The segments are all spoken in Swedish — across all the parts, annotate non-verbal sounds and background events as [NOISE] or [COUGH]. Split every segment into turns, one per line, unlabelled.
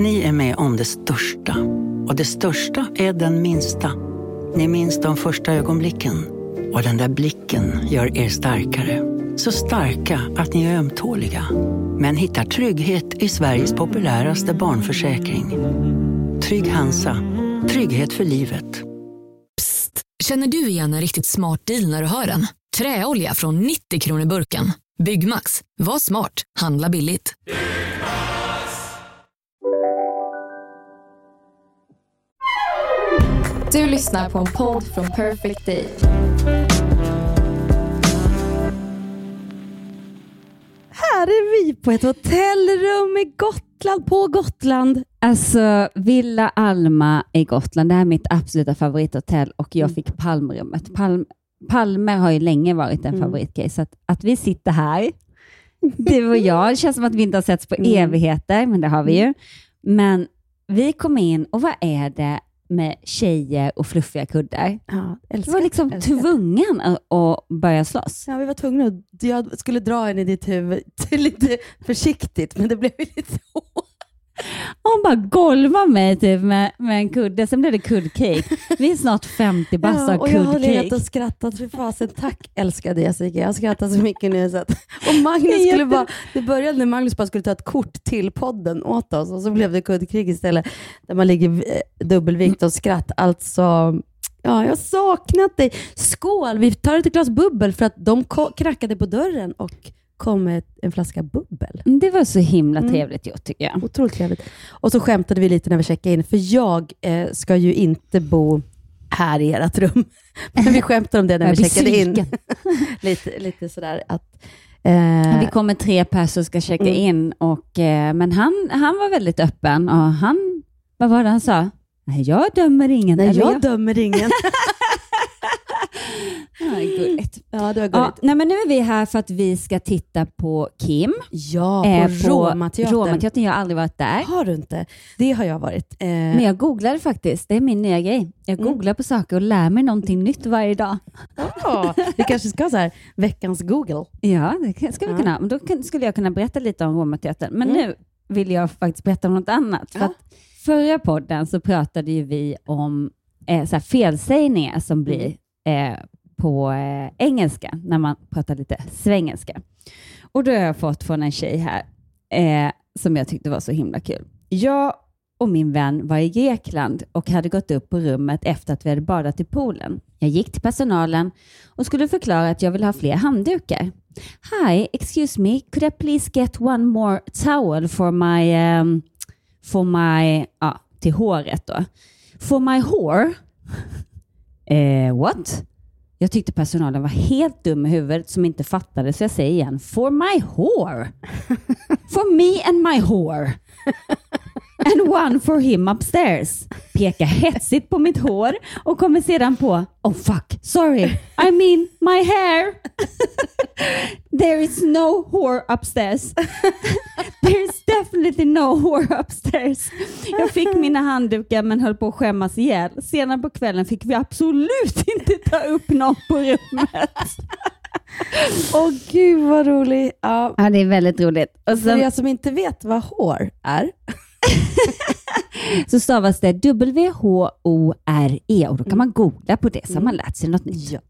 Ni är med om det största. Och det största är den minsta. Ni minns de första ögonblicken. Och den där blicken gör er starkare. Så starka att ni är ömtåliga. Men hittar trygghet i Sveriges populäraste barnförsäkring. Trygg Hansa. Trygghet för livet.
Psst! Känner du igen en riktigt smart deal när du hör den? Träolja från 90 kronor burken. Byggmax. Var smart. Handla billigt.
Du lyssnar på en podd från Perfect Day.
Här är vi på ett hotellrum i Gotland, på Gotland.
Alltså, Villa Alma i Gotland, det här är mitt absoluta favorithotell och jag
Mm.
fick Palmrummet. Palm, Palme har ju länge varit en
Mm.
favoritgrej, så att, att vi sitter här, [LAUGHS] du och jag, det känns som att vi inte har setts på
Mm.
evigheter, men det har vi ju. Men vi kom in och vad är det med tjejer och fluffiga kuddar?
Ja,
Du
älskar,
var liksom
älskar.
tvungen att, att börja slåss.
Ja, vi var tvungna. Jag skulle dra henne i ditt huvud [LAUGHS] lite försiktigt, men det blev lite [LAUGHS] så.
Hon bara golvade mig typ med, med en kudde, sen blev det kuddcake. Vi är snart 50 bast
Ja,
av
och jag har legat
kuddcake.
och skrattat. För fasen, tack älskade Jessica. Jag har skrattat så mycket nu. Så att, och Magnus skulle bara, det började när Magnus bara skulle ta ett kort till podden åt oss och så blev det kuddkrig istället. Där man ligger eh, dubbelvikt och skratt. Alltså, ja, jag har saknat dig. Skål! Vi tar ett glas bubbel för att de knackade på dörren och kom med en flaska bubbel.
Det var så himla
Mm.
trevligt gjort tycker jag.
Otroligt trevligt. Och så skämtade vi lite när vi checkade in, för jag eh, ska ju inte bo här i ert rum. [LAUGHS] Men vi skämtade om det när
Jag
vi checkade in. [LAUGHS] lite, lite sådär att... Eh,
Vi kommer tre personer ska checka
Mm.
in, och, eh, men han, han var väldigt öppen och han, vad var det han sa? Nej, jag dömer ingen.
nej,
Eller
jag dömer ingen. [LAUGHS]
Ja, gulligt.
ja, det var
Ja,
gulligt.
nej, men nu är vi här för att vi ska titta på Kim.
Ja, på,
eh,
Romateatern.
Romateatern. Jag har aldrig varit där.
Har du inte? Det har jag varit. Eh,
Men jag googlade faktiskt. Det är min nya grej. Jag
Mm.
googlar på saker och lär mig någonting nytt varje dag.
ja, vi kanske ska ha så här, veckans Google.
Ja, det ska vi
Ja.
kunna. Men då kan- skulle jag kunna berätta lite om Romateatern. Men
Mm.
nu vill jag faktiskt berätta om något annat. För
Ja.
förra podden så pratade vi om eh, så felsägningar som blir
Mm.
eh, på eh, engelska, när man pratar lite svengelska. Och då har jag fått från en tjej här, eh, som jag tyckte var så himla kul. Jag och min vän var i Grekland och hade gått upp på rummet efter att vi hade badat i poolen. Jag gick till personalen och skulle förklara att jag vill ha fler handdukar. Hi, excuse me, could I please get one more towel for my, um, for my, ja, till håret då. For my hår? [LAUGHS] eh, what? Jag tyckte personalen var helt dum i huvudet som inte fattade, så jag säger igen, for my whore. [LAUGHS] for me and my whore. [LAUGHS] And one for him upstairs. Pekar hetsigt på mitt hår och kommer sedan på, oh fuck, sorry, I mean my hair. There is no whore upstairs. There is definitely no whore upstairs. Jag fick mina handdukar men höll på att skämmas ihjäl. Senare på kvällen fick vi absolut inte ta upp någon på rummet.
Åh gud vad roligt. Ja.
Ja, det är väldigt roligt. Och
För
sen
er som inte vet vad hår är, [LAUGHS]
så stavas det W-H-O-R-E och då kan man googla på det så har man lärt sig något nytt.
Ja.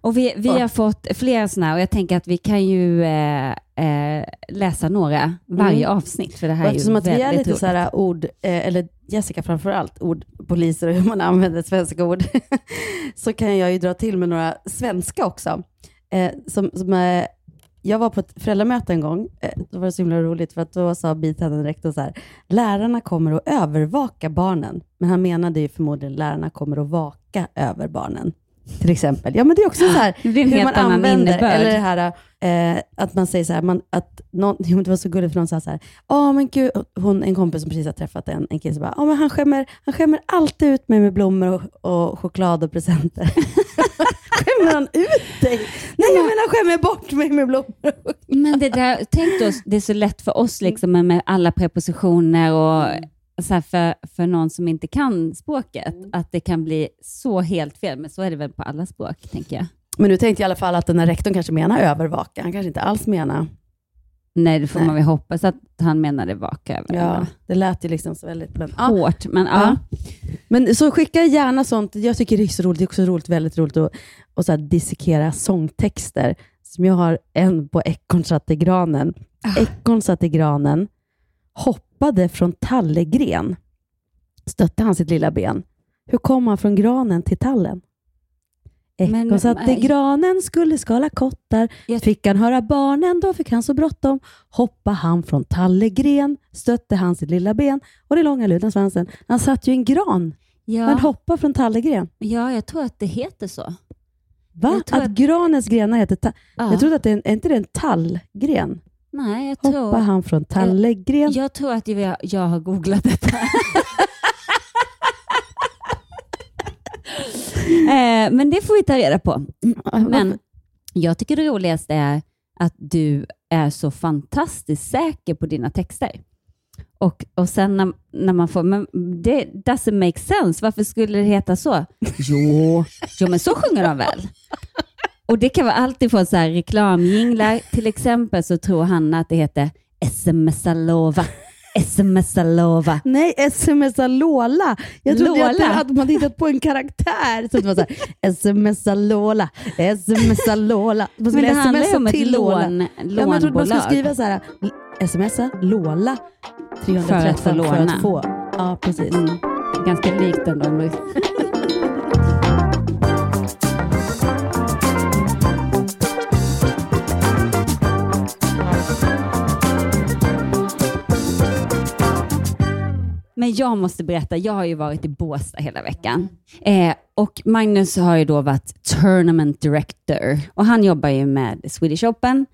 Och vi, vi har fått flera sådana och jag tänker att vi kan ju eh, eh, läsa några varje avsnitt för det här
Och
är ju
att vi är lite
roligt.
så här ord, eh, eller Jessica framför allt, ordpoliser och hur man använder svenska ord, [LAUGHS] så kan jag ju dra till med några svenska också. Eh, som, som, jag var på ett föräldramöte en gång, eh, då var det så himla roligt, för att då sa biträdande rektor så här, lärarna kommer att övervaka barnen, men han menade ju förmodligen lärarna kommer att vaka över barnen. Till exempel. Ja, men det är också så här,
Det blir en
hur
helt
man
annan
använder,
innebörd.
eller det här eh, att man säger så här, man, att någon, [LAUGHS] det var så gulligt för någon sa så här, ja men gud, hon, en kompis som precis har träffat en, en kille som bara, ja men han skämmer, han skämmer alltid ut mig med blommor och, och choklad och presenter. [LAUGHS] skämmer han ut dig? Nej, jag menar skämmer bort mig med blommor.
Men det där, tänk då, det är så lätt för oss liksom med alla prepositioner och så för, för någon som inte kan språket, att det kan bli så helt fel. Men så är det väl på alla språk, tänker jag.
Men nu tänkte jag i alla fall att den här rektorn kanske menar övervaka. Han kanske inte alls menar
Nej, det får
Nej.
man väl hoppas att han menade vaka över.
Ja, det lät ju liksom så väldigt... Men.
Hårt, men ja.
Ja. Men så skicka gärna sånt. Jag tycker det är så roligt. Det är också roligt, väldigt roligt att, att så här dissekera sångtexter. Som jag har en på Ekorn satt i granen.
Ah.
Ekorn satt i granen, hoppade från tallegren. Stötte han sitt lilla ben. Hur kom han från granen till tallen? Ekorn
Men-
satt i
nej.
granen, skulle skala kottar.
Jag-
Fick han höra barnen, då fick han så bråttom. Hoppa han från tallegren, stötte han sitt lilla ben och det långa luden svansen. Han satt ju i en gran.
Ja,
Men hoppa från tallegren.
ja, jag tror att det heter så.
Va? Att,
att-
granens grenar heter ta-
Ja.
Jag trodde att det är, är inte det en tallgren?
Nej, jag
Hoppa
tror,
han från tallegren.
jag tror att jag, jag har googlat detta. [LAUGHS] eh, men det får vi ta reda på. Men jag tycker det roligaste är att du är så fantastiskt säker på dina texter. Och, och sen när, när man får, men det doesn't make sense. Varför skulle det heta så? Jo, jo men så sjunger de väl? Och det kan vara alltid från så här reklamjinglar. Till exempel så tror Hanna att det heter SMS-lova. SMS-lova.
Nej, smsa Lola. Jag trodde att,
Lola?
det- att man hittat på en karaktär. Så det var så här, smsa Lola, smsa Lola. Man
Men det handlar ju
smsa
om ett
till Lola.
lån,
Ja, men jag trodde man skulle
lånbolag.
skriva så här, smsa Lola 313
För att få
för
låna.
att få. Ja, precis.
Mm. Ganska likt ändå. Men jag måste berätta, jag har ju varit i Båstad hela veckan. Eh, och Magnus har ju då varit tournament director och han jobbar ju med Swedish Open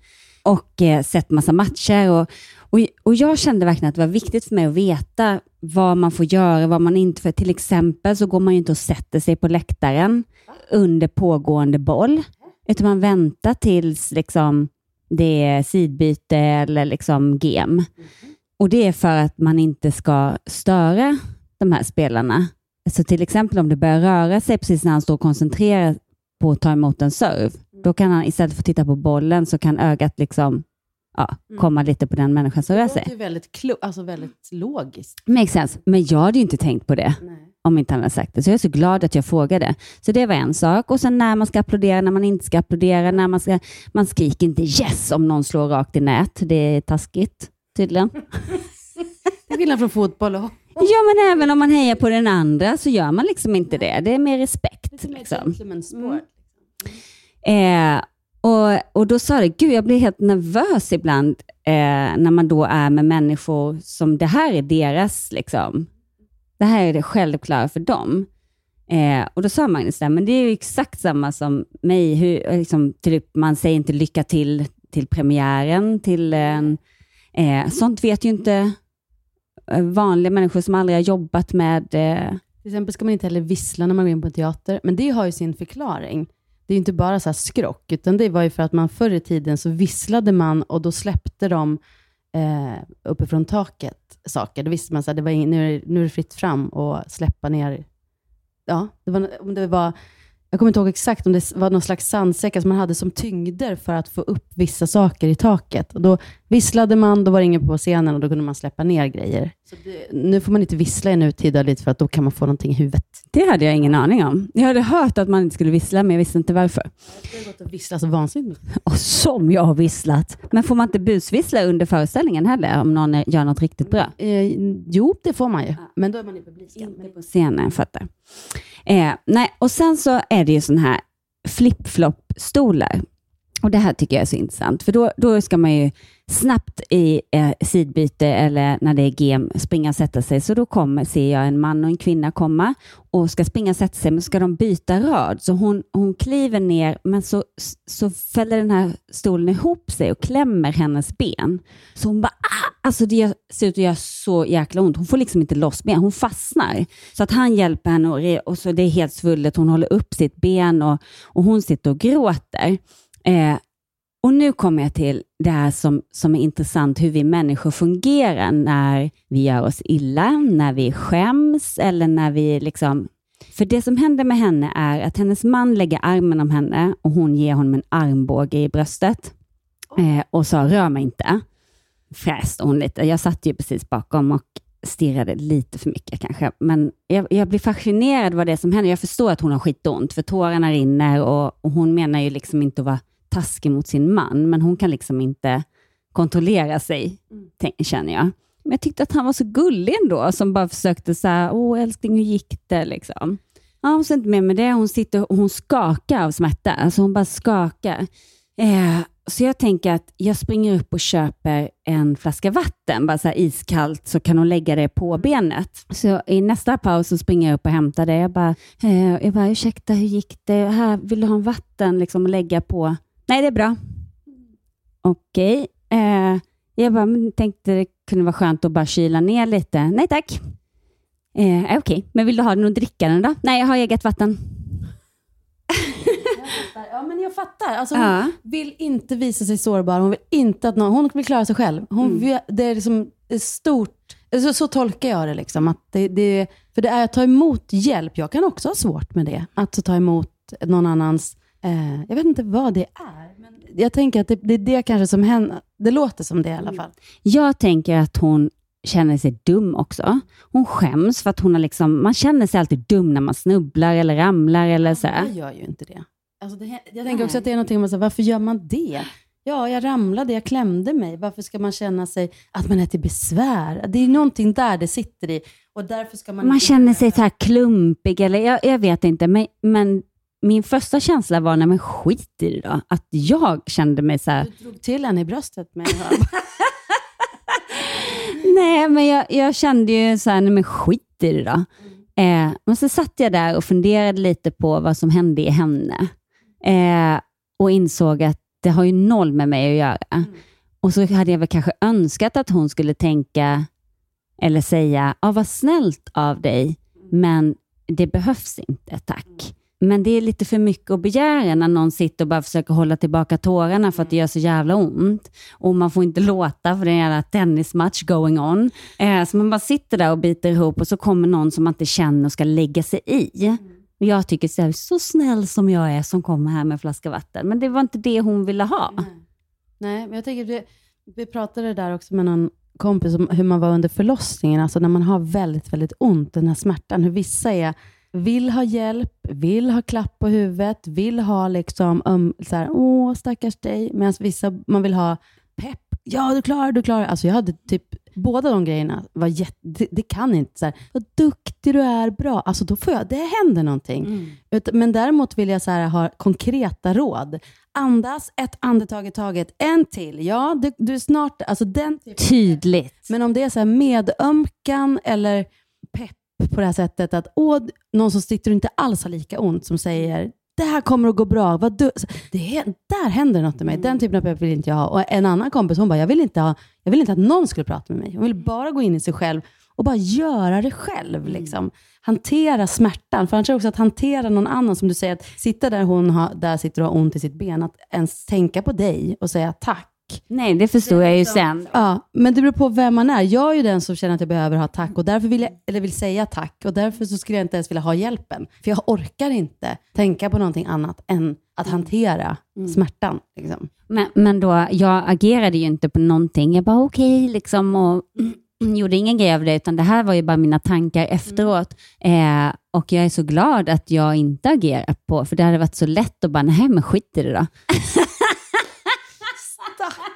och eh, sett massa matcher. Och, och, och jag kände verkligen att det var viktigt för mig att veta vad man får göra, vad man inte får. Till exempel så går man ju inte och sätter sig på läktaren under pågående boll, utan man väntar tills liksom, det är sidbyte eller liksom game. Mm-hmm. Och det är för att man inte ska störa de här spelarna. Så till exempel om det börjar röra sig precis när han står koncentrerad på att ta emot en serve, då kan han istället för att titta på bollen så kan ögat liksom, ja, komma lite på den människan som rör sig.
är väldigt, klo- alltså väldigt logiskt.
Makes sense. Men jag hade ju inte tänkt på det om inte han hade sagt det. Så jag är så glad att jag frågade. Så det var en sak. Och sen när man ska applådera, när man inte ska applådera, när man ska... Man skriker inte yes om någon slår rakt i nät. Det är taskigt, tydligen. [LAUGHS]
Är skillnad från fotboll och
Ja, men även om man hejar på den andra så gör man liksom inte det. Det är mer respekt. Liksom.
sport.
Eh, och, och då sa det, gud jag blir helt nervös ibland eh, när man då är med människor som det här är deras, liksom. det här är det självklara för dem. Eh, och då sa Magnus det, men det är ju exakt samma som mig, hur, liksom, typ, man säger inte lycka till till premiären, till en, eh, sånt vet ju inte eh, vanliga människor som aldrig har jobbat med eh,
Till exempel ska man inte heller vissla när man går in på en teater, men det har ju sin förklaring. Det är ju inte bara så här skrock, utan det var ju för att man förr i tiden så visslade man och då släppte de eh, uppifrån taket saker. Då visste man att nu, är det- nu är det fritt fram och släppa ner. Ja, det var, om det var, jag kommer inte ihåg exakt om det var någon slags sandsäckar som man hade som tyngder för att få upp vissa saker i taket. Och då visslade man, då var det ingen på scenen och då kunde man släppa ner grejer. Så det, nu får man inte vissla i nutida lite för att då kan man få någonting i huvudet.
Det hade jag ingen aning om. Jag hade hört att man inte skulle vissla, men jag visste inte varför.
Det har gått att vissla så vansinnigt.
Och som jag har visslat. Men får man inte busvissla under föreställningen heller, om någon är- gör något riktigt bra?
Eh, jo, det får man ju. Men då är man i publiken.
Inte på scenen, jag fattar. Eh, nej, och sen så är det ju sån här flip-flop-stolar. Och det här tycker jag är så intressant, för då, då ska man ju snabbt i eh, sidbyte eller när det är gem, springa och sätta sig. Så då kommer, ser jag en man och en kvinna komma och ska springa och sätta sig, men ska de byta rad. Så hon, hon kliver ner, men så, så fäller den här stolen ihop sig och klämmer hennes ben. Så hon bara, ah! alltså det ser ut att göra så jäkla ont. Hon får liksom inte loss ben, hon fastnar. Så att han hjälper henne och, re- och så det är helt svullet, hon håller upp sitt ben och, och hon sitter och gråter. Eh, och nu kommer jag till det här som, som är intressant, hur vi människor fungerar när vi gör oss illa, när vi skäms eller när vi liksom... För det som händer med henne är att hennes man lägger armen om henne och hon ger honom en armbåge i bröstet eh, och sa rör mig inte. fräste hon lite. Jag satt ju precis bakom och stirrade lite för mycket kanske. Men jag, jag blir fascinerad vad det är som händer. Jag förstår att hon har skitont, för tårarna rinner och, och hon menar ju liksom inte att vara taskig mot sin man, men hon kan liksom inte kontrollera sig, tänk, känner jag. Men jag tyckte att han var så gullig ändå, som bara försökte säga, åh älskling, hur gick det? Liksom. Ja, hon sa inte med det. Hon sitter och hon skakar av smärta. Alltså hon bara skakar. Eh, så jag tänker att jag springer upp och köper en flaska vatten, bara så här iskallt, så kan hon lägga det på benet. Så i nästa paus så springer jag upp och hämtar det. Jag bara, eh, jag bara ursäkta, hur gick det? Här, vill du ha en vatten liksom, att lägga på? Nej, det är bra. Okej. Eh, jag bara, men tänkte det kunde vara skönt att bara kyla ner lite. Nej tack. Eh, Okej, men vill du ha något dricka då? Nej, jag har eget vatten.
Ja, men jag fattar. Alltså, hon
Ja.
vill inte visa sig sårbar. Hon vill inte att någon, hon vill klara sig själv. Hon
Mm.
vill, det är liksom stort. Så, så tolkar jag det. Liksom, att det, det. För det är att ta emot hjälp. Jag kan också ha svårt med det. Att ta emot någon annans, eh, jag vet inte vad det är. Men jag tänker att det, det är det kanske som händer. Det låter som det i alla fall.
Jag tänker att hon känner sig dum också. Hon skäms för att hon har liksom, man känner sig alltid dum när man snubblar eller ramlar eller så.
Jag gör ju inte det. Alltså det jag tänker också att det är någonting, man säger, varför gör man det? Ja, jag ramlade, jag klämde mig. Varför ska man känna sig att man är till besvär? Det är någonting där det sitter i. Och därför ska man
Man känner sig så här klumpig eller jag, jag vet inte, men, men min första känsla var, nej men skit i det då. Att jag kände mig så här,
Du drog till henne i bröstet med [LAUGHS]
nej men jag, jag kände ju så här, nej men skit i det då. Eh, men så satt jag där och funderade lite på vad som hände i henne. Eh, och insåg att det har ju noll med mig att göra. Och så hade jag väl kanske önskat att hon skulle tänka eller säga, ja vad snällt av dig, men det behövs inte, tack. Men det är lite för mycket att begära när någon sitter och bara försöker hålla tillbaka tårarna för att det gör så jävla ont. Och man får inte låta för det är en jävla tennismatch going on. Eh, så man bara sitter där och biter ihop och så kommer någon som man inte känner och ska lägga sig i. Och jag tycker så, här, så snäll som jag är som kommer här med en flaska vatten. Men det var inte det hon ville ha.
Nej, men jag tänker, vi, vi pratade där också med någon kompis om hur man var under förlossningen, alltså när man har väldigt, väldigt ont, den här smärtan, hur vissa är, vill ha hjälp, vill ha klapp på huvudet, vill ha liksom, um, så här, åh stackars dig, medan vissa, man vill ha pepp, ja du klarar du klarar Alltså jag hade typ, båda de grejerna var jätte, det, det kan inte, så här, vad duktig du är, bra, alltså då får jag, det händer någonting. Ut- Men däremot vill jag så här, ha konkreta råd. Andas ett andetag i taget. En till. Ja, du, du är snart... Alltså den typen.
Tydligt.
Men om det är så här medömkan eller på det här sättet att åh, någon som sitter och inte alls har lika ont som säger det här kommer att gå bra. Vad du? Det, är- där händer något i mig. Den typen av vill inte jag ha. Och en annan kompis hon bara, jag vill, inte ha, jag vill inte att någon skulle prata med mig. Hon vill bara gå in i sig själv och bara göra det själv. Liksom. Hantera smärtan. För annars är också att hantera någon annan, som du säger, att sitta där hon har, där sitter och har ont i sitt ben, att ens tänka på dig och säga tack.
Nej, det förstår jag ju sen.
Ja, men det beror på vem man är. Jag är ju den som känner att jag behöver ha tack och därför vill jag, eller vill säga tack och därför så skulle jag inte ens vilja ha hjälpen. För jag orkar inte tänka på någonting annat än att hantera smärtan. Liksom.
Men, men då, jag agerade ju inte på någonting. Jag bara okej, liksom, och [CLEARS THROAT] gjorde ingen grej av det, utan det här var ju bara mina tankar efteråt. Eh, och jag är så glad att jag inte agerar på, för det hade varit så lätt att bara, nej men skit i det då. [LAUGHS]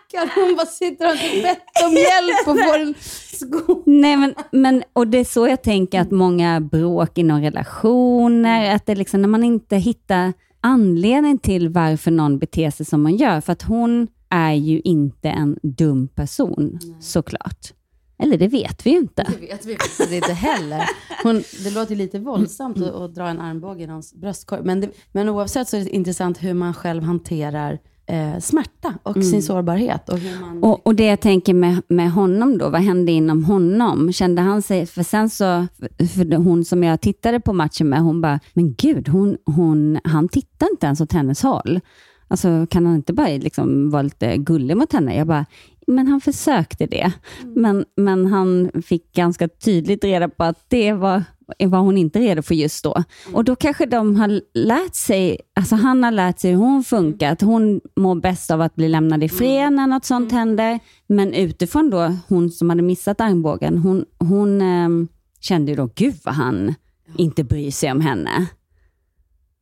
Stackarn, hon bara sitter och har bett om hjälp och får en sko.
Nej, men, men, och det är så jag tänker att många bråk inom relationer, att det liksom när man inte hittar anledning till varför någon beter sig som man gör, för att hon är ju inte en dum person, såklart. Eller det vet vi ju inte.
Det vet vi faktiskt inte heller. Hon, det låter ju lite våldsamt att, att dra en armbåge i någons bröstkorg. Men, det, men oavsett så är det intressant hur man själv hanterar eh, smärta och sin sårbarhet. Och hur man,
Och, och det jag tänker med, med honom då, vad hände inom honom? Kände han sig, för sen så, för hon som jag tittade på matchen med, hon bara, men gud, hon, hon, han tittar inte ens åt hennes håll. Alltså kan han inte bara liksom vara lite gullig mot henne? Jag bara, men han försökte det. Men, men han fick ganska tydligt reda på att det var, var hon inte redo för just då. Och då kanske de har lärt sig, alltså han har lärt sig hur hon funkar, att hon mår bäst av att bli lämnad i fred när något sånt händer. Men utifrån då, hon som hade missat armbågen, hon, hon ehm, kände ju då, gud vad han inte bryr sig om henne.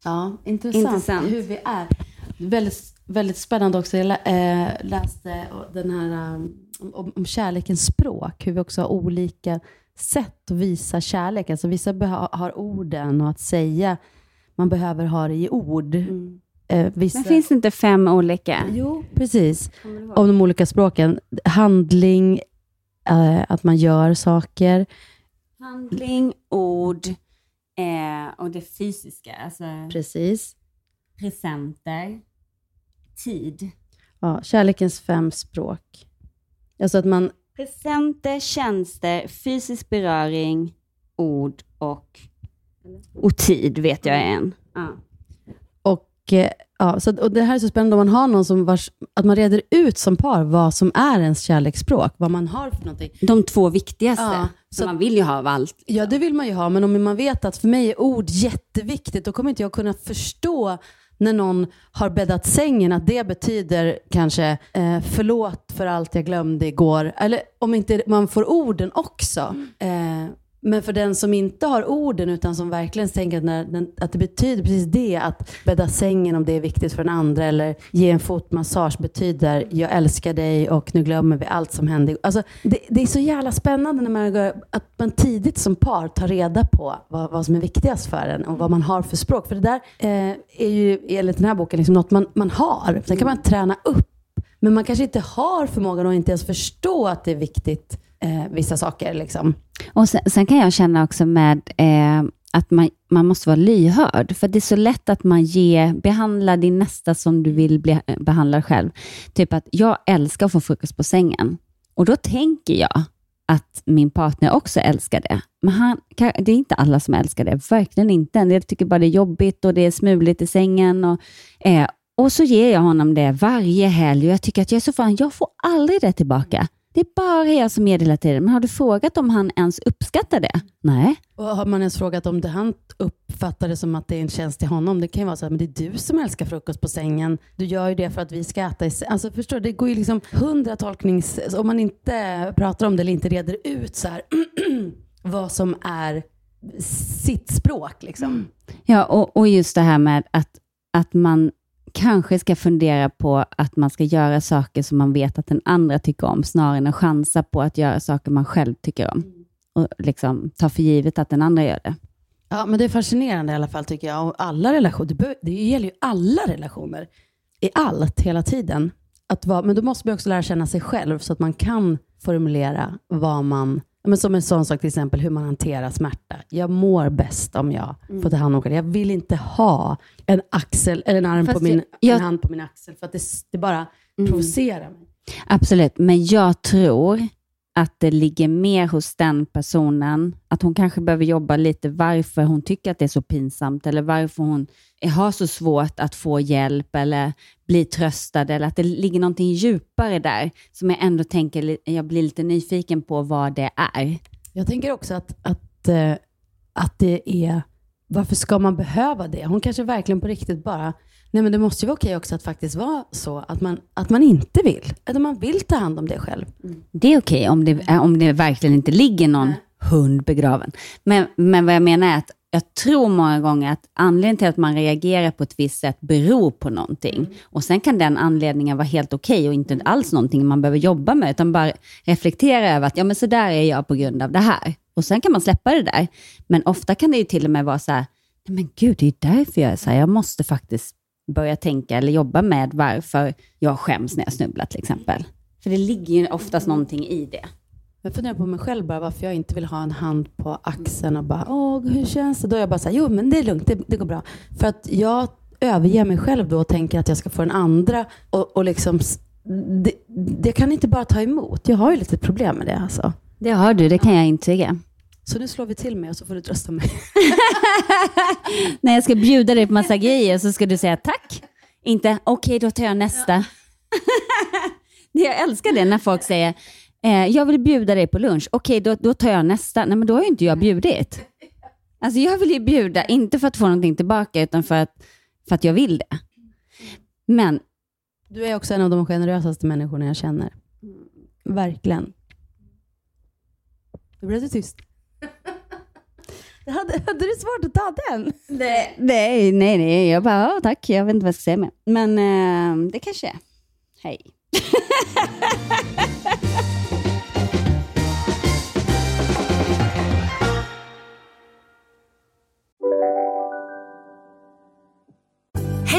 Ja, intressant,
Intressant.
hur vi är. Väldigt, väldigt spännande också. Jag eh, läste den här um, om, om kärlekens språk, hur vi också har olika sätt att visa kärlek. Alltså vissa har orden och att säga, man behöver ha det i ord. Eh, vissa,
Men finns det inte fem olika?
Jo, precis. Om de olika språken. Handling, eh, att man gör saker.
Handling, ord eh, och det fysiska, alltså
Precis.
presenter, tid.
Ja, kärlekens fem språk. Alltså att man
Presenter, tjänster, fysisk beröring, ord och, och tid vet jag är en. Ja.
Och, eh, ja, så, och det här är så spännande om man har någon som vars, att man reder ut som par vad som är ens kärleksspråk, vad man har för någonting.
De två viktigaste.
Ja,
så
så-
man vill ju ha av allt.
Ja, det vill man ju ha, men om man vet att för mig är ord jätteviktigt, då kommer inte jag kunna förstå när någon har bäddat sängen, att det betyder kanske eh, förlåt för allt jag glömde igår. Eller om inte man får orden också. Eh, men för den som inte har orden, utan som verkligen tänker att, när, den, att det betyder precis det, att bädda sängen om det är viktigt för den andra, eller ge en fotmassage betyder jag älskar dig och nu glömmer vi allt som hände. Alltså, det, det är så jävla spännande när man, går- att man tidigt som par tar reda på vad, vad som är viktigast för en och vad man har för språk. För det där eh, är ju enligt den här boken liksom något man, man har. Sen kan man träna upp. Men man kanske inte har förmågan att inte ens förstå att det är viktigt, eh, vissa saker. Liksom.
Och sen, sen kan jag känna också med eh, att man, man måste vara lyhörd. För det är så lätt att man ger, behandlar din nästa som du vill bli eh, behandlad själv. Typ att jag älskar att få frukost på sängen. Och då tänker jag att min partner också älskar det. Men han, det är inte alla som älskar det. Verkligen inte. En del tycker bara det är jobbigt och det är smuligt i sängen. Och, eh, och så ger jag honom det varje helg och jag tycker att jag är så fan, jag får aldrig det tillbaka. Det är bara jag som det hela tiden. Men har du frågat om han ens uppskattar det? Nej.
Och har man ens frågat om det han uppfattar det som att det är en tjänst till honom? Det kan ju vara så att men det är du som älskar frukost på sängen. Du gör ju det för att vi ska äta i. Alltså förstår du, det går ju liksom hundra tolknings... Om man inte pratar om det eller inte reder ut så här [CLEARS THROAT] vad som är sitt språk liksom.
Ja, och, och just det här med att, att man kanske ska fundera på att man ska göra saker som man vet att den andra tycker om, snarare än att chansa på att göra saker man själv tycker om. Och liksom ta för givet att den andra gör det.
Ja, men det är fascinerande i alla fall tycker jag. Och alla relationer, det, det gäller ju alla relationer. I allt, hela tiden. Att vara, men då måste man också lära känna sig själv så att man kan formulera vad man... Men som en sån sak till exempel, hur man hanterar smärta. Jag mår bäst om jag får ta hand om det. Jag vill inte ha en axel, eller en, arm
Fast
på min,
jag-
en hand på min axel, för att det, det bara provocerar mig.
Absolut, men jag tror att det ligger mer hos den personen, att hon kanske behöver jobba lite varför hon tycker att det är så pinsamt, eller varför hon har så svårt att få hjälp eller bli tröstad, eller att det ligger någonting djupare där, som jag ändå tänker, jag blir lite nyfiken på vad det är.
Jag tänker också att, att, eh, att det är, varför ska man behöva det? Hon kanske verkligen på riktigt bara, nej men det måste ju vara okej också att faktiskt vara så att man, att man inte vill, att man vill ta hand om det själv.
Det är okej om, det, eh, om det verkligen inte ligger någon hund begraven. Men, men vad jag menar är att jag tror många gånger att anledningen till att man reagerar på ett visst sätt beror på någonting. Och sen kan den anledningen vara helt okej och inte alls någonting man behöver jobba med, utan bara reflektera över att ja, men så där är jag på grund av det här. Och sen kan man släppa det där. Men ofta kan det ju till och med vara så här, nej men gud, det är därför jag är så här. Jag måste faktiskt börja tänka eller jobba med varför jag skäms när jag snubblar till exempel. För det ligger ju oftast någonting i det.
Jag funderar på mig själv bara varför jag inte vill ha en hand på axeln och bara, åh hur känns det? Då är jag bara så här, jo men det är lugnt, det, det går bra. För att jag överger mig själv då och tänker att jag ska få den andra och, och liksom, det, det kan inte bara ta emot. Jag har ju lite problem med det alltså.
Det har du, det kan jag intyga.
Så nu slår vi till mig och så får du trösta mig. [LAUGHS]
När jag ska bjuda dig på massa grejer så ska du säga tack. Inte okej, då tar jag nästa. [LAUGHS] Jag älskar det när folk säger, eh, jag vill bjuda dig på lunch. Okej, då, då tar jag nästa. Nej, men då har ju inte jag bjudit. Alltså jag vill ju bjuda, inte för att få någonting tillbaka, utan för att, för att jag vill det. Men
Du är också en av de generösaste människorna jag känner. Verkligen. Nu blev du tyst. [LAUGHS] hade, hade du svårt att ta den?
det, nej, nej, nej, jag bara, ja, tack, jag vet inte vad jag ska säga mer. Men eh, det kanske är. Hej. [LAUGHS]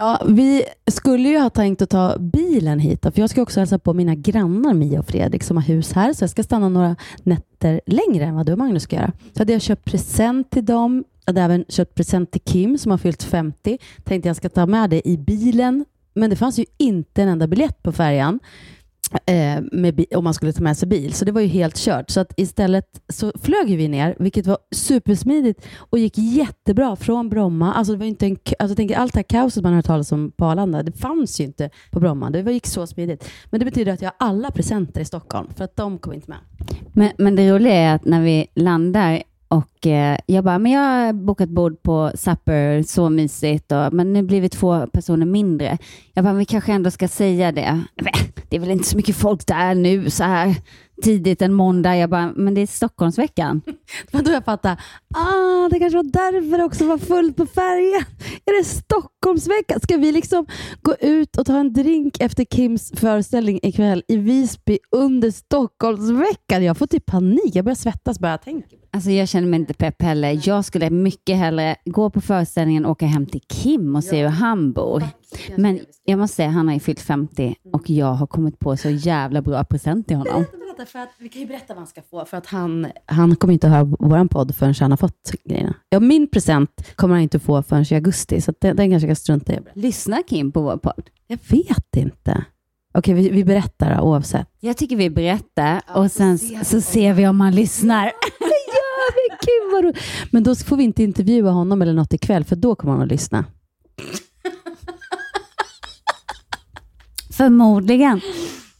Ja, vi skulle ju ha tänkt att ta bilen hit, för jag ska också hälsa på mina grannar Mia och Fredrik som har hus här, så jag ska stanna några nätter längre än vad du och Magnus ska göra. Så hade jag köpt present till dem, jag hade även köpt present till Kim som har fyllt 50. Tänkte jag ska ta med det i bilen, men det fanns ju inte en enda biljett på färjan Eh, om man skulle ta med sig bil, så det var ju helt kört. Så att istället så flög vi ner, vilket var supersmidigt och gick jättebra från Bromma. Alltså det var inte en, alltså tänk, allt det här kaoset man har hört talas om på Arlanda, det fanns ju inte på Bromma. Det var- gick så smidigt. Men det betyder att jag har alla presenter i Stockholm, för att de kom inte med.
Men, men det roliga är att när vi landar och eh, jag bara, men jag har bokat bord på Supper, så mysigt, och, men nu blir vi två personer mindre. Jag bara, men vi kanske ändå ska säga det. [LAUGHS] Det är väl inte så mycket folk där nu så här tidigt en måndag. Jag bara, men det är Stockholmsveckan. [LAUGHS]
Det var då jag fattade, ah, det kanske var därför det också var fullt på färjan. Är det Stockholmsveckan? Ska vi liksom gå ut och ta en drink efter Kims föreställning ikväll i Visby under Stockholmsveckan? Jag får typ panik. Jag börjar svettas bara jag tänker.
Alltså jag känner mig inte pepp heller. Jag skulle mycket hellre gå på föreställningen och åka hem till Kim och se hur han bor. Men jag måste säga, han har ju fyllt 50 och jag har kommit på så jävla bra present till honom. [LAUGHS]
Berätta för att, vi kan ju berätta vad han ska få, för att han, han kommer inte att höra vår podd förrän han har fått grejerna. Ja, min present kommer han inte att få förrän i augusti, så den, den kanske jag ska strunta i.
Lyssnar Kim på vår podd?
Jag vet inte. Okej, vi, vi berättar då, oavsett.
Jag tycker vi berättar och sen så ser vi om han lyssnar.
Ja, gud vad roligt. Men då får vi inte intervjua honom eller något ikväll, för då kommer han att lyssna.
Förmodligen.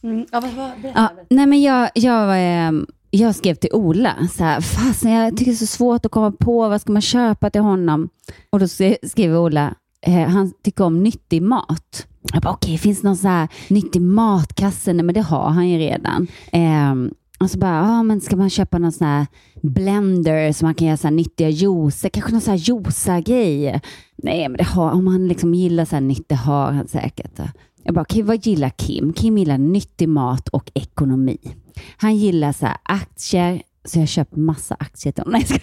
Ja, vad, vad,
Ja, nej men jag, jag, ehm, jag skrev till Ola, så här, fasen jag tycker det är så svårt att komma på, vad ska man köpa till honom? Och då skriver Ola, eh, han tycker om nyttig mat. Jag bara, okej, finns det någon så här nyttig matkasse? Nej, men det har han ju redan. Ehm, och så bara, ja men ska man köpa någon sån här blender så man kan göra så här nyttiga juicer, kanske någon sån här juica-grej. Nej, men det har, om han liksom gillar så här nytt, det har han säkert. Jag bara, okej, vad gillar Kim? Kim gillar nyttig mat och ekonomi. Han gillar så aktier, så jag köper massa aktier till honom. Nej.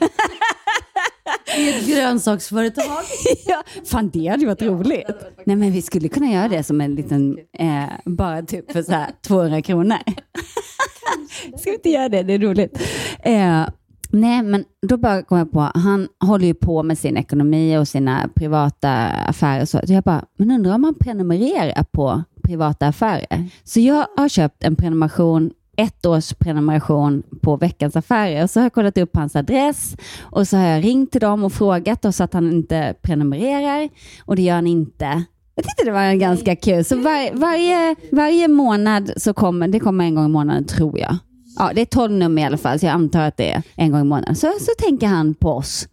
I ett grönsaksföretag. [LAUGHS]
ja, fan det hade ju varit roligt. Nej men vi skulle kunna göra det som en liten, eh, bara typ för så här 200 kronor. [LAUGHS] Ska vi inte göra det? Det är roligt. Eh, nej men då bara kom jag på, han håller ju på med sin ekonomi och sina privata affärer. och Så Så jag bara, men undrar om han prenumererar på privata affärer? Så jag har köpt en prenumeration ett års prenumeration på Veckans Affärer. Och så har jag kollat upp hans adress och så har jag ringt till dem och frågat och så att han inte prenumererar och det gör han inte. Jag tyckte det var ganska kul. Så var, varje, varje månad så kommer, det kommer en gång i månaden tror jag. Ja, det är 12 nummer i alla fall, så jag antar att det är en gång i månaden. Så, så tänker han på oss.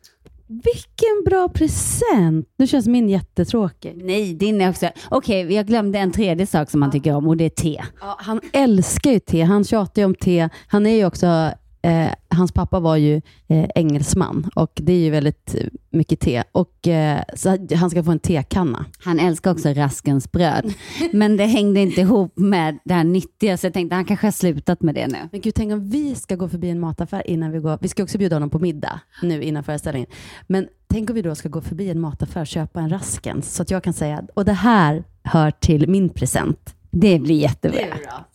Vilken bra present! Nu känns min jättetråkig.
Nej, din är också... Okej, jag glömde en tredje sak som han tycker om och det är te.
Ja, han älskar ju te. Han tjatar ju om te. Han är ju också, eh, hans pappa var ju eh, engelsman och det är ju väldigt mycket te. Och, eh, så han ska få en tekanna.
Han älskar också Raskens bröd, [LAUGHS] men det hängde inte ihop med det här nyttiga, så jag tänkte han kanske har slutat med det nu.
Men gud, tänk om vi ska gå förbi en mataffär innan vi går. Vi ska också bjuda honom på middag nu innan föreställningen. Men tänk om vi då ska gå förbi en mataffär och köpa en Raskens så att jag kan säga, och det här hör till min present.
Det blir jättebra.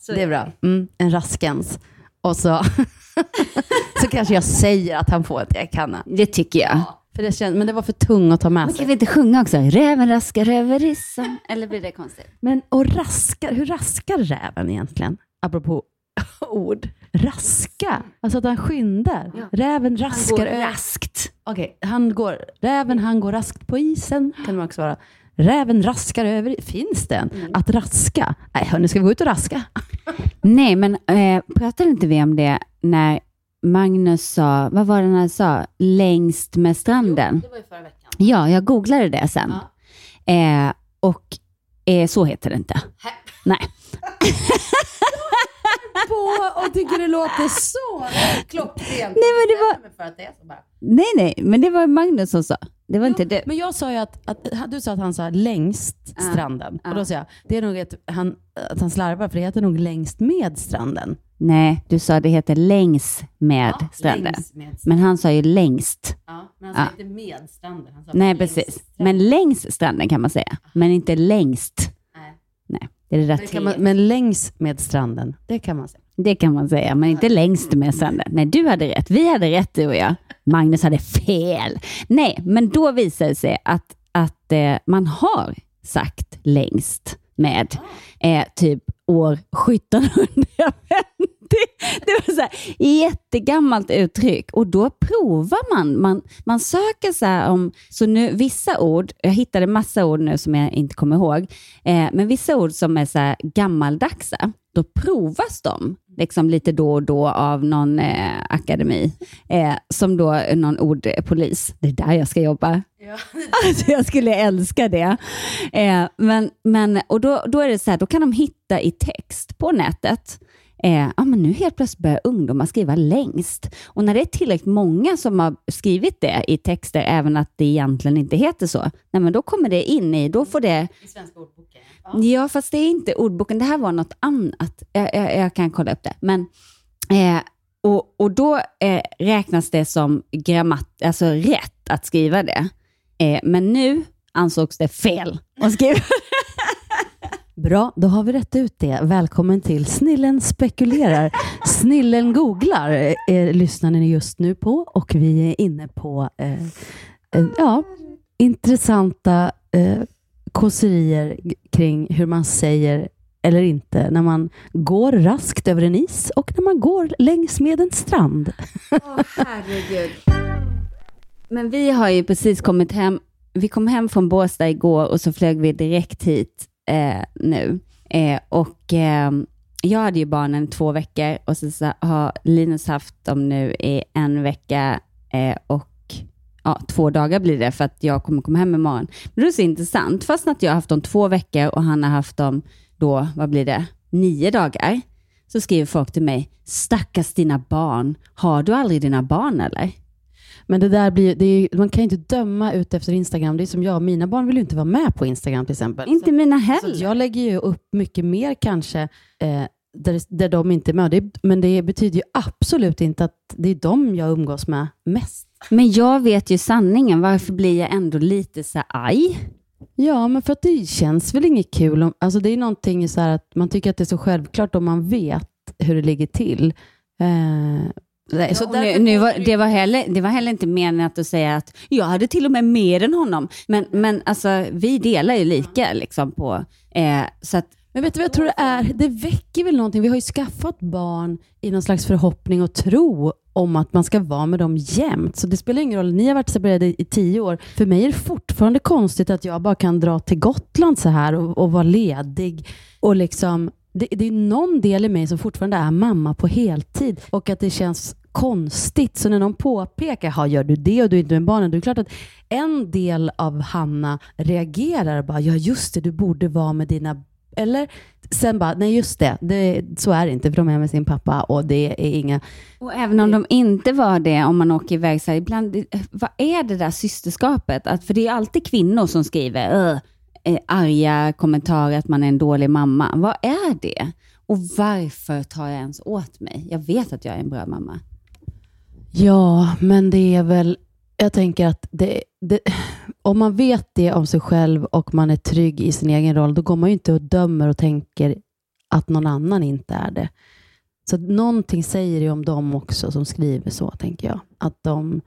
Det är bra. Mm, en Raskens. Och så, [LAUGHS] så kanske jag säger att han får en tekanna.
Det tycker jag.
För det känns, men det var för tung att ta med
Men kan
sig.
vi inte sjunga också? Räven raskar över rissen. [LAUGHS] Eller blir det konstigt?
Men och raskar, hur raskar räven egentligen? Apropå [LAUGHS] ord. Raska, alltså att han skyndar. Räven raskar över.
raskt.
Okej, han går, räven han går raskt på isen, kan man också vara. Räven raskar över, finns den? Att raska? Nej, hörni, ska vi gå ut och raska? [LAUGHS]
Nej, men eh, pratade inte vi om det när Magnus sa, vad var det han sa, längst med stranden?
det var ju förra veckan.
Ja, jag googlade det sen. Eh, och eh, så heter det inte. Nej. [LAUGHS]
På och tycker det låter så klockrent.
Nej, men det var- nej, nej, men det var Magnus som sa. Det var inte du.
Men jag sa ju att, att du sa att han sa längst
Ja.
stranden.
Ja.
Och då sa jag, det är nog ett, han, att han slarvar, för det heter nog längst med stranden.
Nej, du sa det heter längs med stranden.
Längs med.
Men han sa ju längst.
Ja, men
Ja.
han sa inte med stranden. Han sa
Nej, precis.
stranden.
Men längs stranden kan man säga. Men inte längst.
Nej.
Nej, det är det där
Men, det man, men längs med stranden, det kan man säga.
Det kan man säga, men inte längst med stranden. Nej, du hade rätt. Vi hade rätt, du och jag. Magnus hade fel. Nej, men då visar det sig att, att eh, man har sagt längst med eh, typ år 1750. [LAUGHS] Det var så här, jättegammalt uttryck och då provar man. Man, man söker så här om, så nu vissa ord, jag hittade massa ord nu som jag inte kommer ihåg, eh, men vissa ord som är så här gammaldagsa, då provas de liksom lite då och då av någon eh, akademi, eh, som då någon ordpolis. Det är där jag ska jobba. [LAUGHS] Alltså jag skulle älska det. Eh, men, men, och då, då är det så här, då kan de hitta i text på nätet, eh, ah, men nu helt plötsligt börjar ungdomar skriva längst. Och när det är tillräckligt många som har skrivit det i texter, även att det egentligen inte heter så, nej, men då kommer det in i, då får det
I svenska ordboken.
Ja, fast det är inte ordboken. Det här var något annat. Jag, jag, jag kan kolla upp det. Men, eh, och, och då eh, räknas det som grammat, alltså rätt att skriva det. Eh, men nu ansågs det fel att skriva. [LAUGHS]
Bra, då har vi rätt ut det. Välkommen till Snillen spekulerar. [LAUGHS] Snillen googlar eh, lyssnar ni just nu på och vi är inne på eh, eh, ja, intressanta eh, kåserier kring hur man säger eller inte när man går raskt över en is och när man går längs med en strand.
herregud. Men vi har ju precis kommit hem. Vi kom hem från Båstad igår och så flög vi direkt hit eh, nu. Eh, och eh, jag hade ju barnen två veckor och så, så har Linus haft dem nu i en vecka eh, och ja, två dagar blir det för att jag kommer komma hem imorgon. Men det är så intressant, fast att jag har haft dem två veckor och han har haft dem då, vad blir det, nio dagar, så skriver folk till mig, stackars dina barn, har du aldrig dina barn eller?
Men det där blir, det är, man kan ju inte döma ut efter Instagram. Det är som jag, mina barn vill ju inte vara med på Instagram till exempel.
Inte mina
Så att
heller.
jag lägger ju upp mycket mer kanske eh, där, där de inte är med. Men det betyder ju absolut inte att det är de jag umgås med mest.
Men jag vet ju sanningen, varför blir jag ändå lite så arg?
Ja, men för att det känns väl inget kul. Om, alltså det är någonting så här att man tycker att det är så självklart om man vet hur det ligger till. Eh, nej, så
nu, nu var, det, var heller, det var heller inte menat att säga att jag hade till och med mer än honom. Men, men alltså, vi delar ju lika liksom på... Eh, så att,
Men vet du vad jag tror det är? Det väcker väl någonting. Vi har ju skaffat barn i någon slags förhoppning och tro om att man ska vara med dem jämt. Så det spelar ingen roll. Ni har varit separerade i tio år. För mig är det fortfarande konstigt att jag bara kan dra till Gotland så här och, och vara ledig och liksom det, det är någon del i mig som fortfarande är mamma på heltid och att det känns konstigt. Så när någon påpekar, "Ja, gör du det och du är inte med barnen, då är det klart att en del av Hanna reagerar och bara, ja just det, du borde vara med dina eller sen bara, nej just det, det, så är det inte, för de är med sin pappa och det är inga...
Och även om de inte var det, om man åker iväg, så här, ibland, vad är det där systerskapet? Att, för det är alltid kvinnor som skriver äh, arga kommentarer att man är en dålig mamma. Vad är det? Och varför tar jag ens åt mig? Jag vet att jag är en bra mamma.
Ja, men det är väl, jag tänker att det, det, om man vet det om sig själv och man är trygg i sin egen roll, då går man ju inte och dömer och tänker att någon annan inte är det. Så någonting säger det om dem också som skriver så, tänker jag. Att de,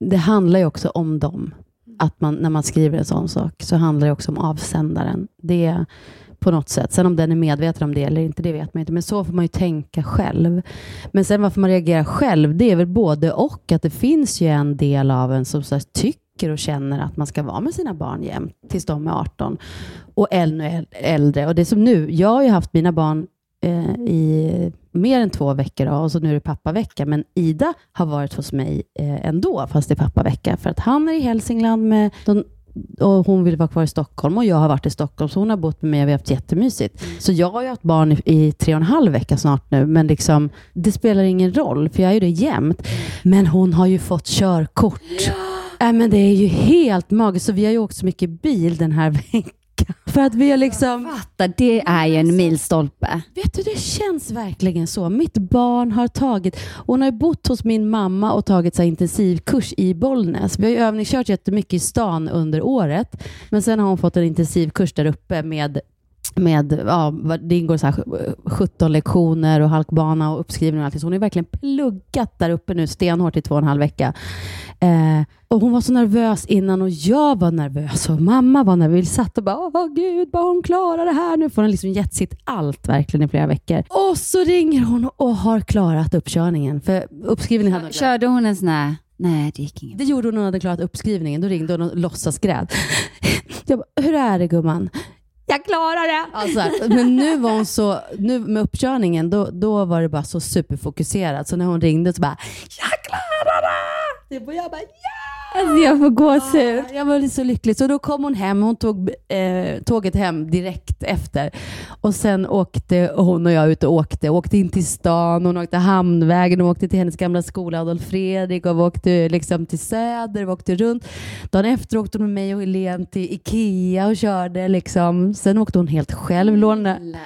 det handlar ju också om dem. Att man, när man skriver en sån sak så handlar det också om avsändaren. Det är på något sätt. Sen om den är medveten om det eller inte, det vet man inte. Men så får man ju tänka själv. Men sen varför man reagerar själv, det är väl både och. Att det finns ju en del av en som så här, tycker och känner att man ska vara med sina barn jämt tills de är 18 och ännu äldre. Och det är som nu, jag har ju haft mina barn eh, i mer än två veckor då, och så nu är det pappavecka. Men Ida har varit hos mig eh, ändå, fast det är pappavecka. För att han är i Hälsingland med de, och hon vill vara kvar i Stockholm och jag har varit i Stockholm, så hon har bott med mig och vi har haft jättemysigt. Så jag har ju haft barn i, i tre och en halv vecka snart nu, men liksom, det spelar ingen roll, för jag är ju det jämt. Men hon har ju fått körkort. Ja. men det är ju helt magiskt, så vi har ju åkt så mycket bil den här [LAUGHS] veckan. [LAUGHS] För att vi har liksom...
Fatta, det är ju en milstolpe.
Vet du, det känns verkligen så. Mitt barn har tagit, hon har bott hos min mamma och tagit så intensivkurs i Bollnäs. Vi har ju övningskört jättemycket i stan under året, men sen har hon fått en intensivkurs där uppe med med, ja, det ingår så här 17 lektioner och halkbana och uppskrivning och allting. Så hon har verkligen pluggat där uppe nu stenhårt i två och en halv vecka. Eh, och hon var så nervös innan och jag var nervös och mamma var nervös. Vi satt och bara, åh gud, bara hon klarar det här nu. Får hon liksom gett sitt allt verkligen i flera veckor. Och så ringer hon och har klarat uppkörningen. För uppskrivningen hade hon.
Körde hon en sån här, nej det gick inget.
Det gjorde hon när hon hade klarat uppskrivningen. Då ringde hon och låtsasgrät. Jag bara, hur är det gumman? Jag klarar det! Alltså, men nu var hon så, nu med uppkörningen, då, då var det bara så superfokuserat. Så när hon ringde så bara, jag klarar det! Typ, och jag bara, ja!
Alltså jag får gåshud.
Jag var så lycklig. Så då kom hon hem, hon tog eh, tåget hem direkt efter. Och sen åkte hon och jag ut och åkte. Åkte in till stan, hon åkte Hamnvägen, hon åkte till hennes gamla skola Adolf Fredrik och vi åkte liksom till Söder, vi åkte runt. Dagen efter åkte hon med mig och Helene till Ikea och körde. Liksom. Sen åkte hon helt själv. Lånade,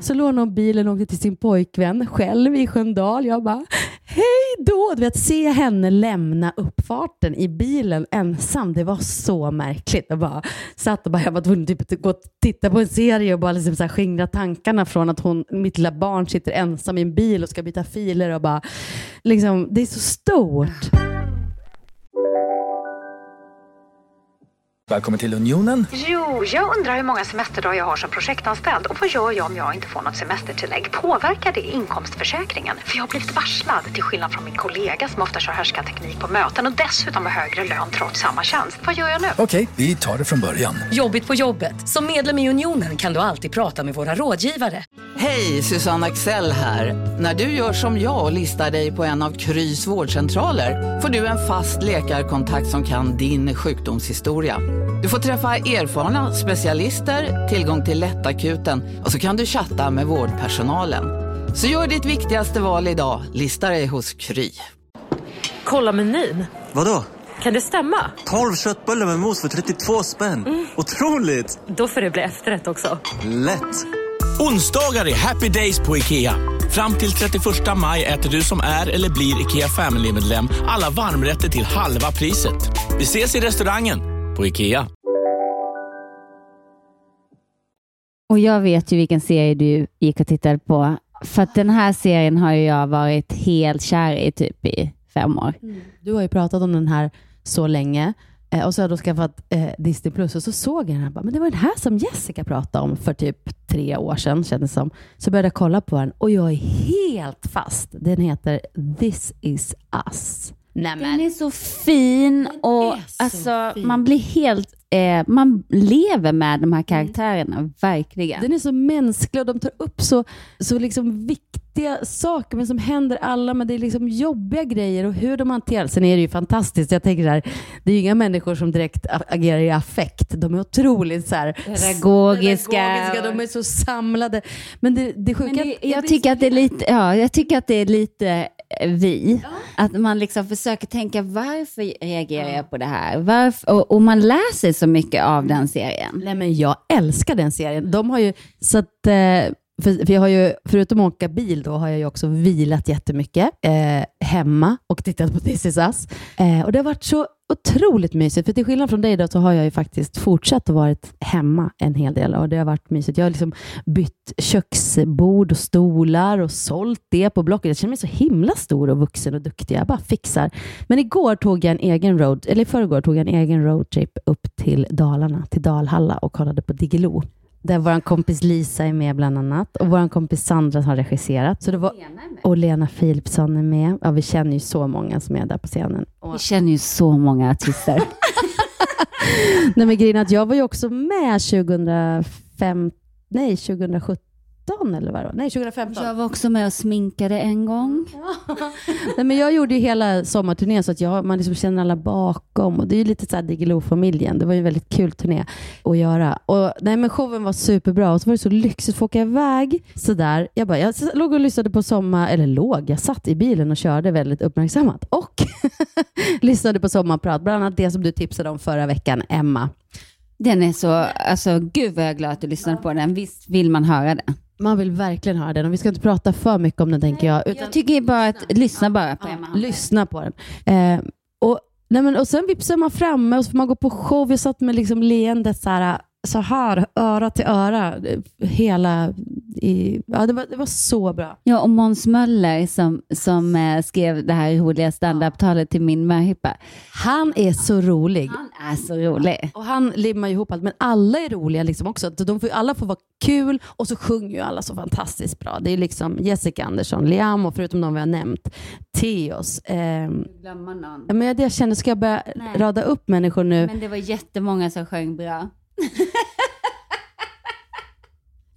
så lånade hon bilen och åkte till sin pojkvän själv i Sköndal. Jag bara, hej då! Du vet, se henne lämna uppfarten i bilen ensam, det var så märkligt. Jag bara satt och bara, jag var tvungen typ att gå och titta på en serie och bara liksom så här skingra tankarna från att hon, mitt lilla barn sitter ensam i en bil och ska byta filer och bara, liksom, det är så stort.
Välkommen till Unionen.
Jo, jag undrar hur många semesterdagar jag har som projektanställd och vad gör jag om jag inte får något semestertillägg? Påverkar det inkomstförsäkringen? För jag har blivit varslad, till skillnad från min kollega som ofta kör härskarteknik på möten och dessutom har högre lön trots samma tjänst. Vad gör jag nu?
Okej, vi tar det från början.
Jobbigt på jobbet. Som medlem i Unionen kan du alltid prata med våra rådgivare.
Hej, Susanne Axel här. När du gör som jag och listar dig på en av Krys vårdcentraler får du en fast läkarkontakt som kan din sjukdomshistoria. Du får träffa erfarna specialister, tillgång till lättakuten och så kan du chatta med vårdpersonalen. Så gör ditt viktigaste val idag, lista dig hos Kry.
Kolla menyn.
Vadå?
Kan det stämma?
12 köttbullar med mos för 32 spänn. Otroligt!
Då får det bli efterrätt också.
Lätt!
Onsdagar är happy days på IKEA. Fram till 31 maj äter du som är eller blir IKEA Family-medlem alla varmrätter till halva priset. Vi ses i restaurangen på IKEA.
Och jag vet ju vilken serie du gick och tittade på. För att den här serien har ju jag varit helt kär i typ i fem år.
Du har ju pratat om den här så länge eh, och så har jag då skaffat eh, Disney Plus och så såg jag den här. Bara, men det var den här som Jessica pratade om för typ tre år sedan kändes det som. Så började jag kolla på den och jag är helt fast. Den heter This is us.
Den är så fin och alltså, man blir helt, eh, man lever med de här karaktärerna, verkligen.
Den är så mänsklig och de tar upp så, så liksom viktiga saker men som händer alla, men det är liksom jobbiga grejer och hur de hanterar Sen är det ju fantastiskt. Jag tänker här, det är ju inga människor som direkt agerar i affekt. De är otroligt så här,
Pedagogiska.
pedagogiska, De är så samlade. Men det, det sjuka...
Men det, jag, tycker att det är lite, ja, jag tycker att det är lite eh, vi. Att man liksom försöker tänka varför reagerar jag på det här? Varför, och, och man lär sig så mycket av den serien.
Nej, men jag älskar den serien. De har ju, så att, eh, för, för jag har ju, förutom att åka bil då, har jag ju också vilat jättemycket eh, hemma och tittat på This is us. Eh, och det har varit så otroligt mysigt. För till skillnad från dig då, så har jag ju faktiskt fortsatt att vara hemma en hel del och det har varit mysigt. Jag har liksom bytt köksbord och stolar och sålt det på Blocket. Jag känner mig så himla stor och vuxen och duktig. Jag bara fixar. Men igår tog jag en egen road, eller i förrgår tog jag en egen roadtrip upp till Dalarna, till Dalhalla och kollade på Diggiloo. Där vår kompis Lisa är med bland annat och vår kompis Sandra har regisserat. Så det var, och Lena Philipsson är med. Ja, vi känner ju så många som är där på scenen.
Vi känner ju så många artister. [LAUGHS] [LAUGHS]
Nej, men grejen att jag var ju också med 2005, nej 2017 eller vad? Nej, 2015.
Jag var också med och sminkade en gång. [LAUGHS]
Nej, men jag gjorde ju hela sommarturnén så att jag, man liksom känner alla bakom. Och det är ju lite så Diggiloo-familjen. Det var ju en väldigt kul turné att göra. Och, nej, men showen var superbra och så var det så lyxigt att få åka iväg. Så där. Jag, bara, jag låg och lyssnade på sommar, eller låg, jag satt i bilen och körde väldigt uppmärksammat. Och [LAUGHS] lyssnade på sommarprat, bland annat det som du tipsade om förra veckan, Emma.
Den är så, alltså gud vad jag är glad att du lyssnade på den. Visst vill man höra den?
Man vill verkligen höra den och vi ska inte prata för mycket om den tänker jag. Utan
Jag tycker bara att, lyssna bara på Emma.
lyssna på den. Eh, och, nej men, och sen vipsar man framme och så får man gå på show. Jag satt med liksom leendet så här, så här, öra till öra. eh, Hela, i, ja, det, var, det var så bra.
Ja, och Måns Möller som, som eh, skrev det här roliga standup-talet till min möhippa.
Han är så rolig.
Han är så rolig.
Och han limmar ju ihop allt, men alla är roliga liksom också. De får, alla får vara kul och så sjunger ju alla så fantastiskt bra. Det är liksom Jessica Andersson, Liam och förutom de vi har nämnt, Theos. ehm,
Glömma någon.
Men jag, jag känner, ska jag börja
Nej.
rada upp människor nu?
Men det var jättemånga som sjöng bra. [LAUGHS]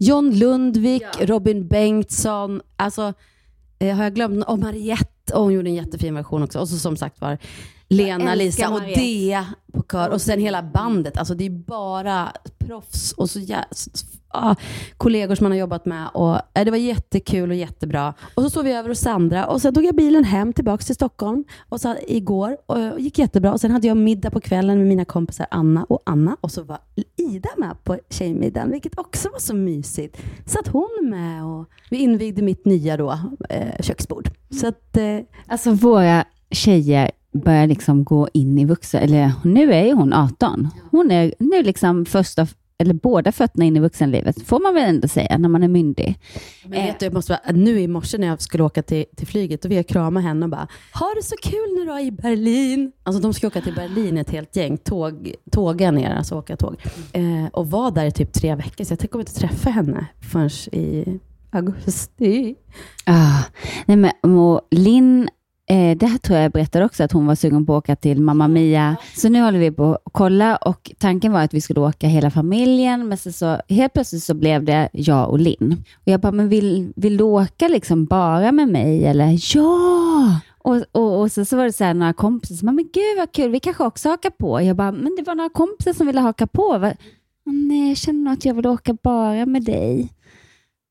John Lundvik, Robin Bengtsson, alltså eh, har jag glömt? Och Mariette, och hon gjorde en jättefin version också. Och så som sagt var Lena, Lisa och. Dea på kör. Och sen hela bandet. Alltså det är bara proffs och så jä- ah, kollegor som man har jobbat med. Och, eh, det var jättekul och jättebra. Och så sov vi över hos Sandra och sen tog jag bilen hem tillbaka till Stockholm och så, igår och det gick jättebra. Och sen hade jag middag på kvällen med mina kompisar Anna och Anna och så var Ida med på tjejmiddagen, vilket också var så mysigt. Satt hon med och vi invigde mitt nya då, eh, köksbord. Så att, eh,
Alltså våra tjejer börjar liksom gå in i vuxen, eller nu är ju hon 18. Hon är nu liksom första, eller båda fötterna in i vuxenlivet, får man väl ändå säga, när man är myndig.
Men vet du, jag måste vara, nu i morse när jag skulle åka till, till flyget, då vill jag krama henne och bara, har det så kul nu då i Berlin. Alltså de ska åka till Berlin ett helt gäng, tåg, tåga ner, alltså åka tåg. Eh, och var där i typ tre veckor, så jag kommer inte träffa henne förrän i augusti.
Ah, nej men, och Linn, eh, det här tror jag jag berättade också, att hon var sugen på att åka till Mamma Mia. Så nu håller vi på att kolla och tanken var att vi skulle åka hela familjen, men så, helt plötsligt så blev det jag och Linn. Och jag bara, men vill, vill du åka liksom bara med mig? Eller ja! Och, och, och så, så var det så här några kompisar som bara, men gud vad kul, vi kanske också hakar på. Jag bara, men det var några kompisar som ville haka på. Va? Nej, jag känner att jag vill åka bara med dig.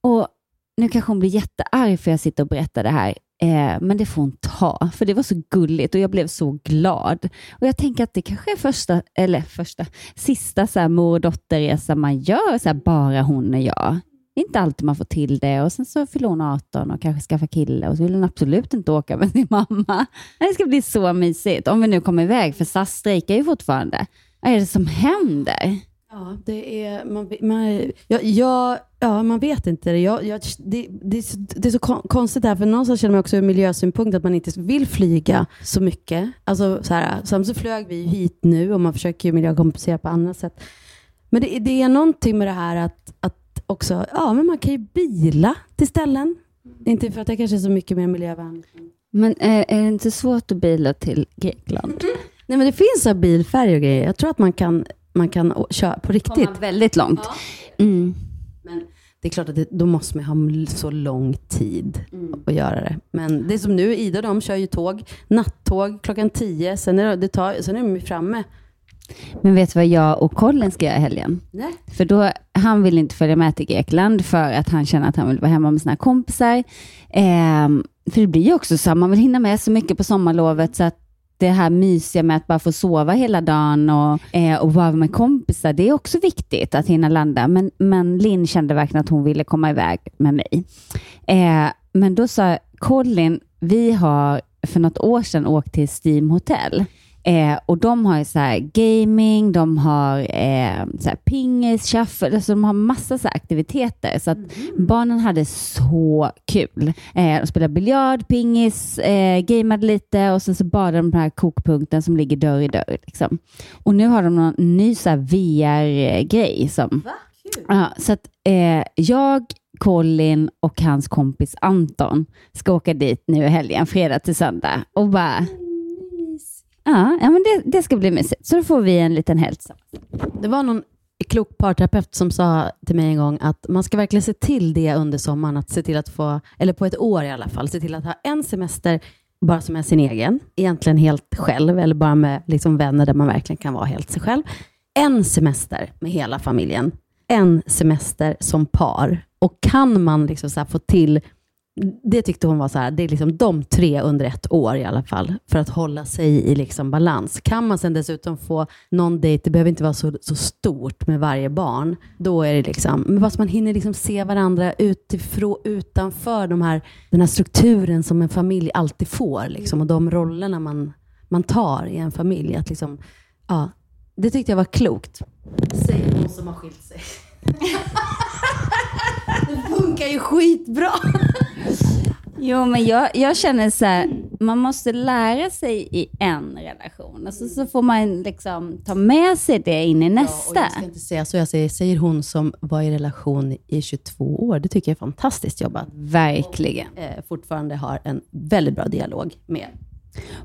Och nu kanske hon blir jättearg för jag sitter och berättar det här, eh, men det får hon ta, för det var så gulligt och jag blev så glad. Och jag tänker att det kanske är första, eller första, sista så här mor och dotterresa man gör, så här, bara hon och jag. Det är inte alltid man får till det och sen så fyller hon 18 och kanske skaffar kille och så vill hon absolut inte åka med sin mamma. Det ska bli så mysigt, om vi nu kommer iväg, för SAS strejkar ju fortfarande. Vad är det som händer?
Ja, det är, man, man, jag, jag, ja, man vet inte. det. Jag, jag, det, det, är så, det är så kon- konstigt här, för någonstans känner man också ur miljösynpunkt att man inte vill flyga så mycket. Alltså, så här, så flög vi hit nu och man försöker ju miljökompensera på andra sätt. Men det, det är någonting med det här att, att också, ja men man kan ju bila till ställen. Inte för att det kanske är så mycket mer miljövänligt.
Men är, är det inte svårt att bila till Grekland?
Nej, men det finns bilfärger och grejer. Jag tror att man kan, man kan köra på riktigt.
Komma väldigt långt. Mm.
Det är klart att det, då måste man ha så lång tid att göra det. Men det är som nu, Ida de kör ju tåg, nattåg klockan 10, sen är, det, det tar, sen är de framme.
Men vet du vad jag och Colin ska göra i helgen?
Nej.
För då, han vill inte följa med till Grekland för att han känner att han vill vara hemma med sina kompisar. Ehm, för det blir ju också så, man vill hinna med så mycket på sommarlovet så att det här mysiga med att bara få sova hela dagen och, eh, och vara med kompisar, det är också viktigt att hinna landa. Men, men Linn kände verkligen att hon ville komma iväg med mig. Eh, men då sa Colin, vi har för något år sedan åkt till Steam Hotel. Eh, och de har så gaming, de har eh, så pingis, shuffle, alltså de har massa så aktiviteter. Så att barnen hade så kul. Eh, de spelade biljard, pingis, eh, gameade lite och sen så badade de på den här kokpunkten som ligger dörr i dörr. Liksom. Och nu har de någon ny VR-grej. Som, Ja, så att eh, jag, Colin och hans kompis Anton ska åka dit nu i helgen, fredag till söndag. Och bara... Ja, ja men det, det ska bli mysigt. Så då får vi en liten helg.
Det var någon klok parterapeut som sa till mig en gång att man ska verkligen se till det under sommaren, att se till att få, eller på ett år i alla fall, se till att ha en semester bara som är sin egen, egentligen helt själv, eller bara med liksom vänner där man verkligen kan vara helt sig själv. En semester med hela familjen, en semester som par. Och kan man liksom så här få till, det tyckte hon var så här, det är liksom de tre under ett år i alla fall, för att hålla sig i liksom balans. Kan man sen dessutom få någon dejt, det behöver inte vara så, så stort med varje barn, då är det liksom, men bara så man hinner liksom se varandra utifrån, utanför de här, den här strukturen som en familj alltid får, liksom, och de rollerna man, man tar i en familj. Att liksom, ja, det tyckte jag var klokt. Säger hon som har skilt sig. [LAUGHS] det funkar ju skitbra.
Jo, men jag, jag känner så här, man måste lära sig i en relation. Alltså, så får man liksom ta med sig det in i nästa.
Jag ska inte säga så, jag säger, säger hon som var i relation i 22 år. Det tycker jag är fantastiskt jobbat.
Verkligen.
Och, eh, fortfarande har en väldigt bra dialog med.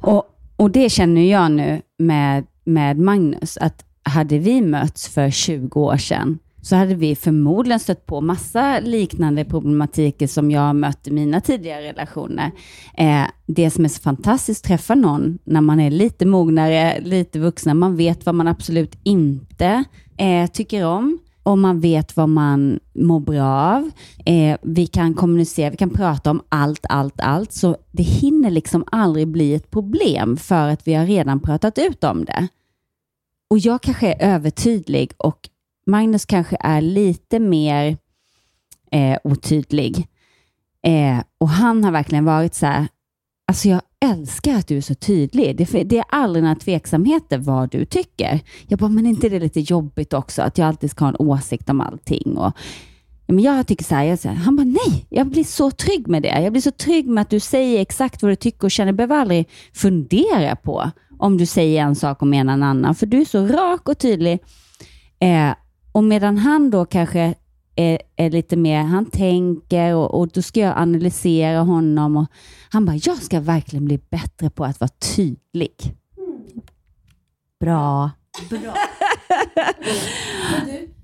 Och, och det känner jag nu med, med Magnus, att hade vi mötts för 20 år sedan, så hade vi förmodligen stött på massa liknande problematiker som jag har mött i mina tidigare relationer. Eh, det som är så fantastiskt att träffa någon när man är lite mognare, lite vuxna, man vet vad man absolut inte eh, tycker om och man vet vad man mår bra av. Eh, vi kan kommunicera, vi kan prata om allt, allt, allt. Så det hinner liksom aldrig bli ett problem för att vi har redan pratat ut om det. Och jag kanske är övertydlig och Magnus kanske är lite mer eh, otydlig. Eh, och han har verkligen varit så här, alltså jag älskar att du är så tydlig. Det, det är aldrig några tveksamheter vad du tycker. Jag bara, men är inte det lite jobbigt också att jag alltid ska ha en åsikt om allting? Och, men jag tycker så här, jag säger, han bara, nej, jag blir så trygg med det. Jag blir så trygg med att du säger exakt vad du tycker och känner. Jag behöver aldrig fundera på om du säger en sak och menar en annan, för du är så rak och tydlig. Eh, och medan han då kanske är, är, lite mer, han tänker och, och då ska jag analysera honom. Och han bara, jag ska verkligen bli bättre på att vara tydlig.
Bra. Bra. [LAUGHS]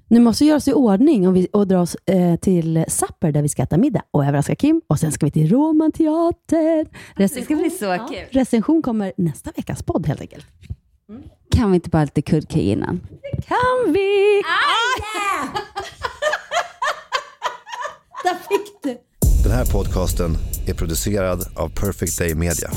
Nu måste vi göra oss i ordning och, vi, och dra oss eh, till Supper där vi ska äta middag och överraska Kim. Och sen ska vi till Romanteatern.
Det ska bli så kul.
Recension kommer nästa veckas podd helt enkelt.
Kan vi inte bara lite kuddkrig innan?
Kan vi? [LAUGHS]
Den här podcasten är producerad av Perfect Day Media.